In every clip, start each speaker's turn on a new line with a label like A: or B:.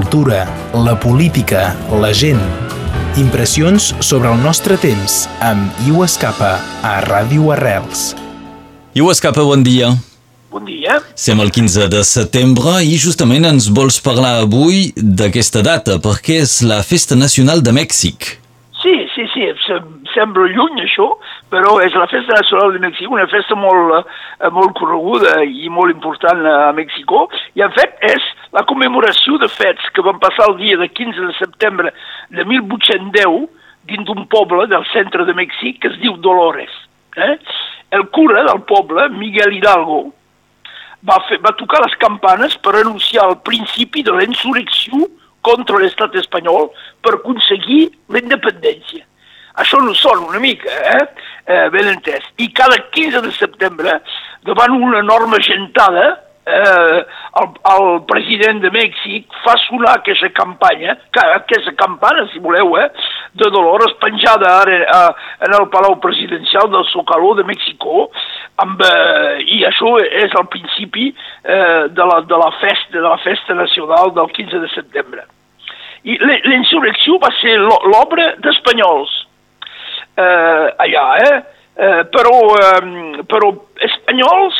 A: cultura, la política, la gent. Impressions sobre el nostre temps amb Iu Escapa a Ràdio Arrels.
B: Iu Escapa, bon dia.
C: Bon dia.
B: Sem el 15 de setembre i justament ens vols parlar avui d'aquesta data perquè és la Festa Nacional de Mèxic.
C: Sí, sí, sem sembla lluny això, però és la Festa Nacional de Mèxic, una festa molt, eh, molt correguda i molt important a Mèxico, i en fet és la commemoració de fets que van passar el dia de 15 de setembre de 1810 dins d'un poble del centre de Mèxic que es diu Dolores. Eh? El cura del poble, Miguel Hidalgo, va, fer, va tocar les campanes per anunciar el principi de la insurrecció contra l'estat espanyol per aconseguir la independència. Això no sona una mica, eh? eh ben entès. I cada 15 de setembre, davant una enorme gentada, eh, el, el president de Mèxic fa sonar aquesta campanya, aquesta campana, si voleu, eh, de Dolores penjada ara eh, en el Palau Presidencial del Zocalo de Mèxico, amb, eh, i això és el principi eh, de, la, de, la festa, de la festa nacional del 15 de setembre. I l'insurrecció va ser l'obra d'espanyols eh, allà, eh? eh però, eh, però espanyols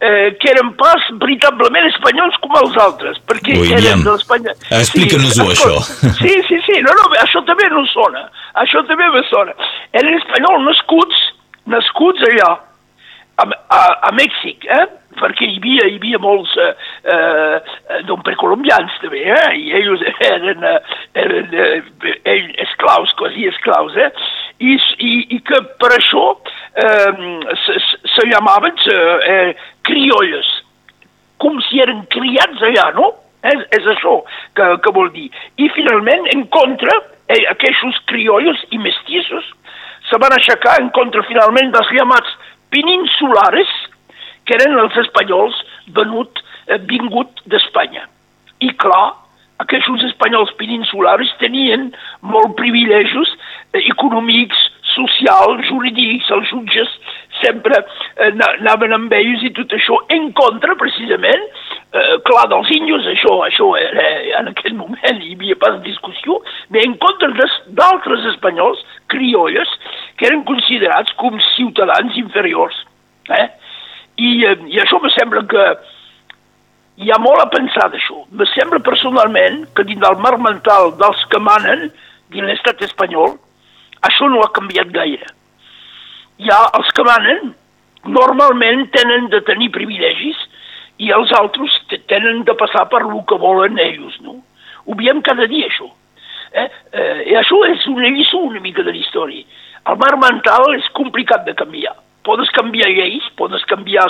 C: eh, que eren pas veritablement espanyols com els altres, perquè
B: William,
C: eren de l'Espanya...
B: Explica-nos-ho,
C: sí,
B: això.
C: Sí, sí, sí, no, no, això també no sona, això també me sona. Eren espanyols nascuts, nascuts allà, a, a, a Mèxic, eh? Perquè hi havia, hi havia molts eh, eh, doncs precolombians també, eh? i ells eren, eh, eren eh, esclaus, quasi esclaus, eh? I, i, i que per això eh, se, se llamaven eh, criolles, com si eren criats allà, no? És, és això que, que vol dir. I finalment, en contra, eh, aquests criollos i mestissos se van aixecar en contra finalment dels llamats peninsulares, que eren els espanyols venut, eh, vingut d'Espanya. I clar, aquests espanyols peninsulares tenien molt privilegis eh, econòmics, socials, jurídics, els jutges sempre eh, anaven amb ells i tot això en contra, precisament, eh, clar, dels índios, això, això era, en aquell moment hi havia pas discussió, però en contra d'altres espanyols, criolles, que eren considerats com ciutadans inferiors. Eh? I, això me sembla que hi ha molt a pensar d'això. Me sembla personalment que dins del marc mental dels que manen dins l'estat espanyol, això no ha canviat gaire. Ha els que manen, normalment tenen de tenir privilegis i els altres tenen de passar per lo que volen ells, no? Ho veiem cada dia, això. Eh? Eh, I això és una lliçó una mica de la història. El marc mental és complicat de canviar podes canviar lleis, podes canviar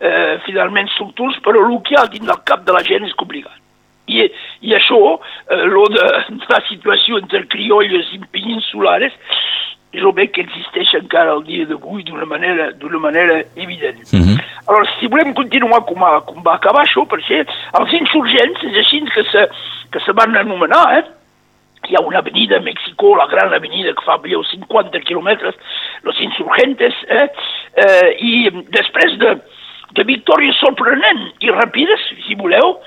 C: eh, finalment estructures, però el que hi ha dins del cap de la gent és complicat. I, i això, eh, lo de, de la situació entre criolles i peninsulares, és el bé que existeix encara el dia d'avui d'una manera, manera evident. Mm -hmm. Alors, si volem continuar com, a, com va acabar això, perquè els insurgents, és així que se, que se van anomenar, eh? Hi ha una avenida a México, la gran avenida que fa 50 quilòmetres, los insurgentes, eh? eh, i després de, de victòries sorprenents i ràpides, si voleu,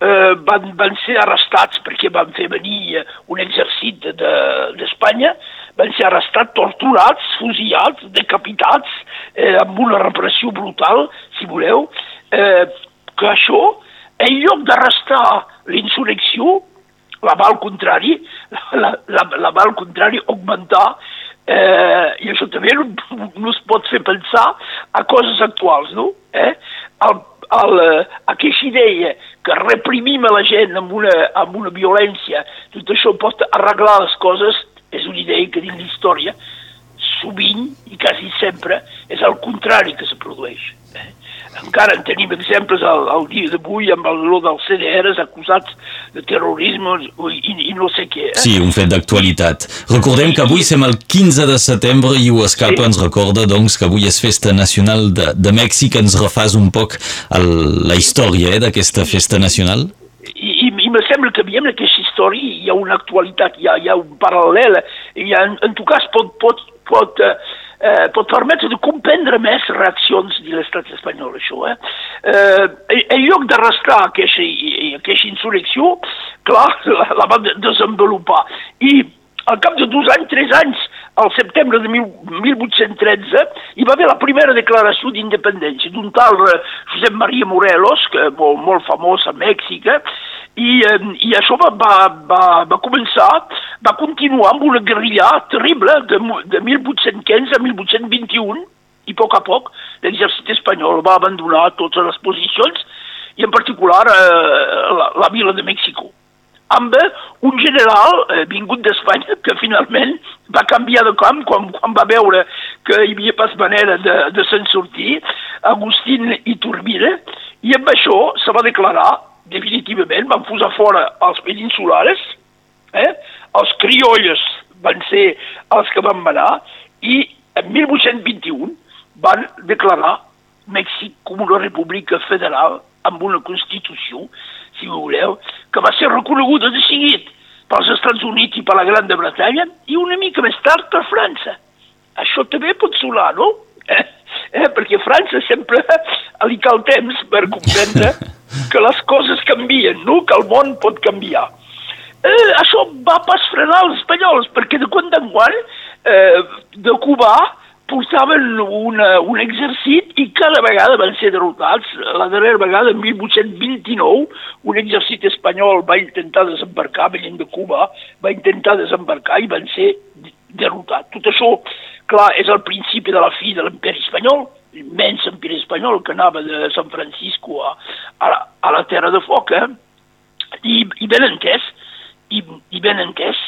C: eh, van, van ser arrestats perquè van fer venir un exèrcit d'Espanya, de, van ser arrestats, torturats, fusillats, decapitats, eh, amb una repressió brutal, si voleu, eh, que això, en lloc d'arrestar l'insurrecció, la va al contrari, la, la, la va al contrari augmentar eh, i això també no, no es pot fer pensar a coses actuals, no? Eh? El, el, eh, aquesta idea que reprimim a la gent amb una, amb una violència, tot això pot arreglar les coses, és una idea que dins l'història sovint i quasi sempre és el contrari que se produeix. Eh? encara en tenim exemples al, al dia d'avui amb el lo dels CDRs acusats de terrorisme i, i no sé què. Eh?
B: Sí, un fet d'actualitat. Recordem que avui som el 15 de setembre i escapa sí. ens recorda doncs, que avui és festa nacional de, de Mèxic. Ens refàs un poc el, la història eh, d'aquesta festa nacional?
C: I, i, i me sembla que veiem aquesta història hi ha una actualitat, hi ha, hi ha un paral·lel, hi ha, en, en tot cas pot, pot, pot uh, eh, pot permetre de comprendre més reaccions de l'estat espanyol, això. Eh? Eh, en lloc d'arrestar aquesta, aquesta insurrecció, clar, la, la va desenvolupar. I al cap de dos anys, tres anys, al setembre de 1813, hi va haver la primera declaració d'independència d'un tal eh, Josep Maria Morelos, que molt, molt famós a Mèxic, eh, i, eh, i això va, va, va, va començar, va continuar amb una guerrilla terrible de, de 1815 a 1821, i a poc a poc l'exèrcit espanyol va abandonar totes les posicions, i en particular eh, la, la vila de Mèxico amb un general eh, vingut d'Espanya que finalment va canviar de camp quan, quan va veure que hi havia pas manera de, de se'n sortir, Agustín Iturbide, i amb això se va declarar definitivament, van posar fora els peninsulares, eh? Els criolles van ser els que van manar, i en 1821 van declarar Mèxic com una república federal amb una Constitució si voleu, que va ser reconeguda de seguit pels Estats Units i per la Gran de Bretanya i una mica més tard per França. Això també pot sonar, no? Eh? Eh? Perquè França sempre li cal temps per comprendre que les coses canvien, no? que el món pot canviar. Eh, això va pas frenar els espanyols, perquè de quan en quan eh, de Cuba portaven una, un exèrcit i cada vegada van ser derrotats. La darrera vegada, en 1829, un exèrcit espanyol va intentar desembarcar, venint de Cuba, va intentar desembarcar i van ser derrotats. Tot això, clar, és el principi de la fi de l'imperi espanyol, l'immens imperi espanyol que anava de San Francisco a, a, la, a la Terra de Foc, eh? I, i ben entès, i, i ben entès,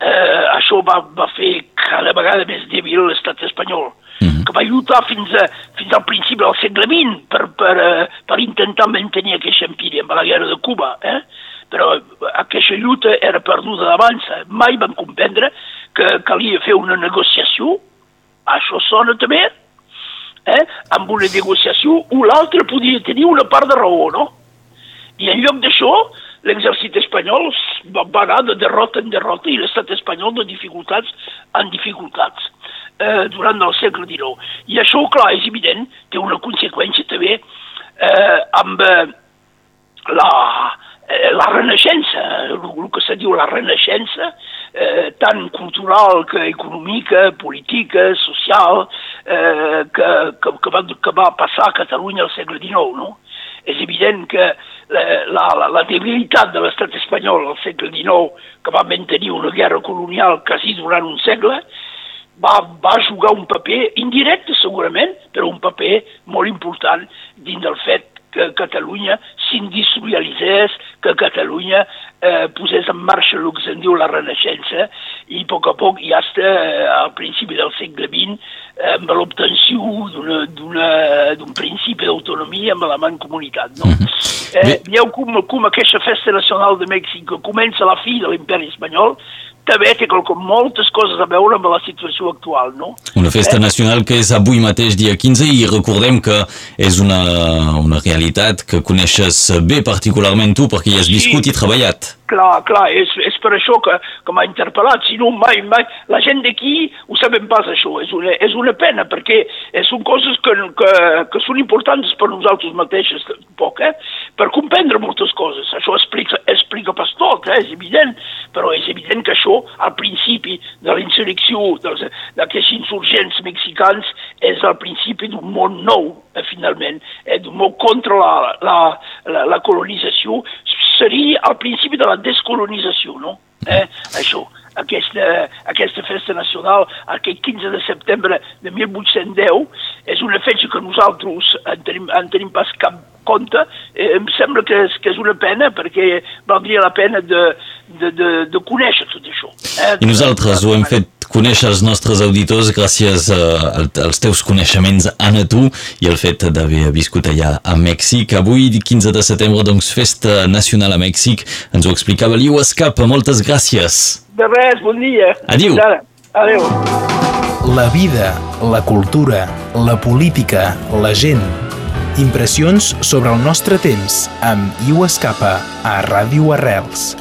C: eh, això va, va fer cada vegada més débil l'estat espanyol, mm -hmm. que va lluitar fins, a, fins al principi del segle XX per, per, uh, per intentar mantenir aquest empiri amb la guerra de Cuba. Eh? Però aquesta lluita era perduda d'abans. Mai van comprendre que calia fer una negociació, això sona també, eh? amb una negociació o l'altre podia tenir una part de raó, no? I en lloc d'això, l'exèrcit espanyol va anar de derrota en derrota i l'estat espanyol de dificultats en dificultats eh, durant el segle XIX. I això, clar, és evident, té una conseqüència també eh, amb eh, la, eh, la renaixença, el, el que se diu la renaixença, eh, tant cultural que econòmica, política, social, eh, que, que, que, va, que va passar a Catalunya al segle XIX, no? És evident que la, la, la debilitat de l'estat espanyol al segle XIX, que va mantenir una guerra colonial quasi durant un segle, va, va jugar un paper indirecte segurament, però un paper molt important dins del fet que Catalunya s'industrialitzés, que Catalunya eh, posés en marxa el que se'n diu la Renaixença i a poc a poc, ja està eh, al principi del segle XX, amb l'obtenció d'un principi d'autonomia amb la mancomunitat. No? Mm -hmm. Eh, veieu com, com aquesta festa nacional de Mèxic comença la fi de l'imperi espanyol també té com moltes coses a veure amb la situació actual, no?
B: Una festa eh? nacional que és avui mateix dia 15 i recordem que és una, una realitat que coneixes bé particularment tu perquè hi has viscut sí. i treballat.
C: Clar, clar, és, és per això que, que m'ha interpel·lat, si no mai, mai, la gent d'aquí ho sabem pas això, és una, és una pena perquè són coses que, que, que són importants per nosaltres mateixes, poc, eh? per comprendre moltes coses, això explica, explica pas tot, eh? és evident, però és evident que això al principi de la insurrecció d'aquests insurgents mexicans és el principi d'un món nou, eh, finalment, eh, d'un món contra la, la, la, la colonització, seria al principi de la descolonització, no? Eh? Això, aquesta, aquesta festa nacional, aquest 15 de setembre de 1810, és una festa que nosaltres en tenim, en tenim pas cap compte. Eh, em sembla que és, que és una pena perquè valdria la pena de, de, de, de conèixer tot això.
B: Eh? I nosaltres ho hem fet conèixer els nostres auditors gràcies uh, als teus coneixements, Anna, tu, i el fet d'haver viscut allà a Mèxic. Avui, 15 de setembre, doncs, festa nacional a Mèxic. Ens ho explicava l'Iu Escapa. Moltes gràcies.
C: De res, bon dia.
B: Adiu.
C: Adéu.
A: La vida, la cultura, la política, la gent. Impressions sobre el nostre temps amb Iu Escapa a Ràdio Arrels.